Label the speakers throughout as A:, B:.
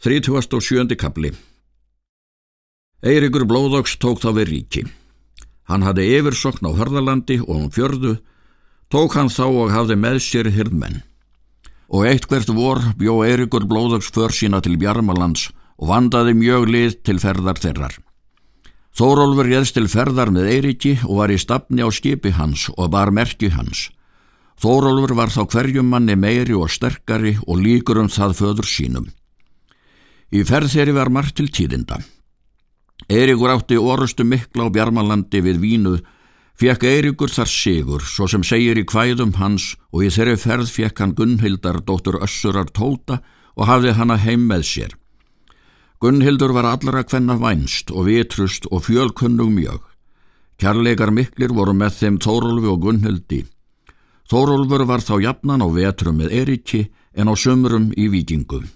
A: 37. kapli Eirikur Blóðóks tók þá við ríki. Hann hafði yfirsokn á Hörðalandi og um fjörðu, tók hann þá og hafði með sér hirðmenn. Og eitt hvert vor bjó Eirikur Blóðóks för sína til Bjarmalands og vandaði mjög lið til ferðar þeirrar. Þórólfur réðst til ferðar með Eiriki og var í stafni á skipi hans og bar merki hans. Þórólfur var þá hverjum manni meiri og sterkari og líkur um það föður sínum. Í ferð þeirri var margt til tíðinda. Eirikur átti orustu mikla á Bjarmalandi við vínu, fekk Eirikur þar sigur, svo sem segir í kvæðum hans og í þeirri ferð fekk hann Gunnhildar dóttur Össurar Tóta og hafði hana heim með sér. Gunnhildur var allra kvenna vænst og vitrust og fjölkunnug mjög. Kærleikar miklir voru með þeim Þórólfi og Gunnhildi. Þórólfur var þá jafnan á vetrum með Eiriki en á sömrum í vikingum.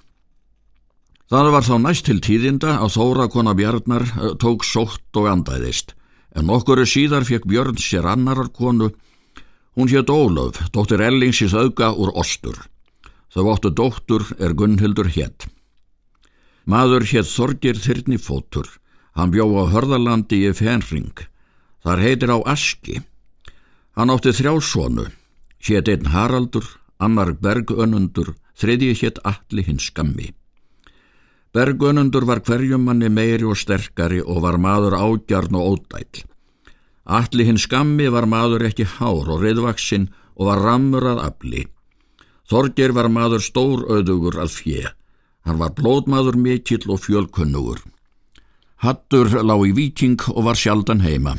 A: Það var þá næst til tíðinda að Þóra kona Bjarnar eh, tók sótt og andæðist, en nokkuru síðar fekk Björn sér annarar konu. Hún hétt Ólöf, dóttir Ellingsis auka úr Ostur. Þau óttu dóttur er Gunnhildur hétt. Maður hétt Þorgir Þyrni Fótur. Hann bjó á Hörðalandi í Fenring. Þar heitir á Aski. Hann átti þrjásonu. Hétt einn Haraldur, annar Bergönundur, þriðji hétt Alli hins skammi. Bergunundur var hverjum manni meiri og sterkari og var maður ágjarn og ódæl. Alli hinn skammi var maður ekki hár og reyðvaksinn og var rammur að afli. Þorgir var maður stór auðugur að fjö. Hann var blóðmaður mikill og fjölkunnugur. Hattur lág í viking og var sjaldan heima.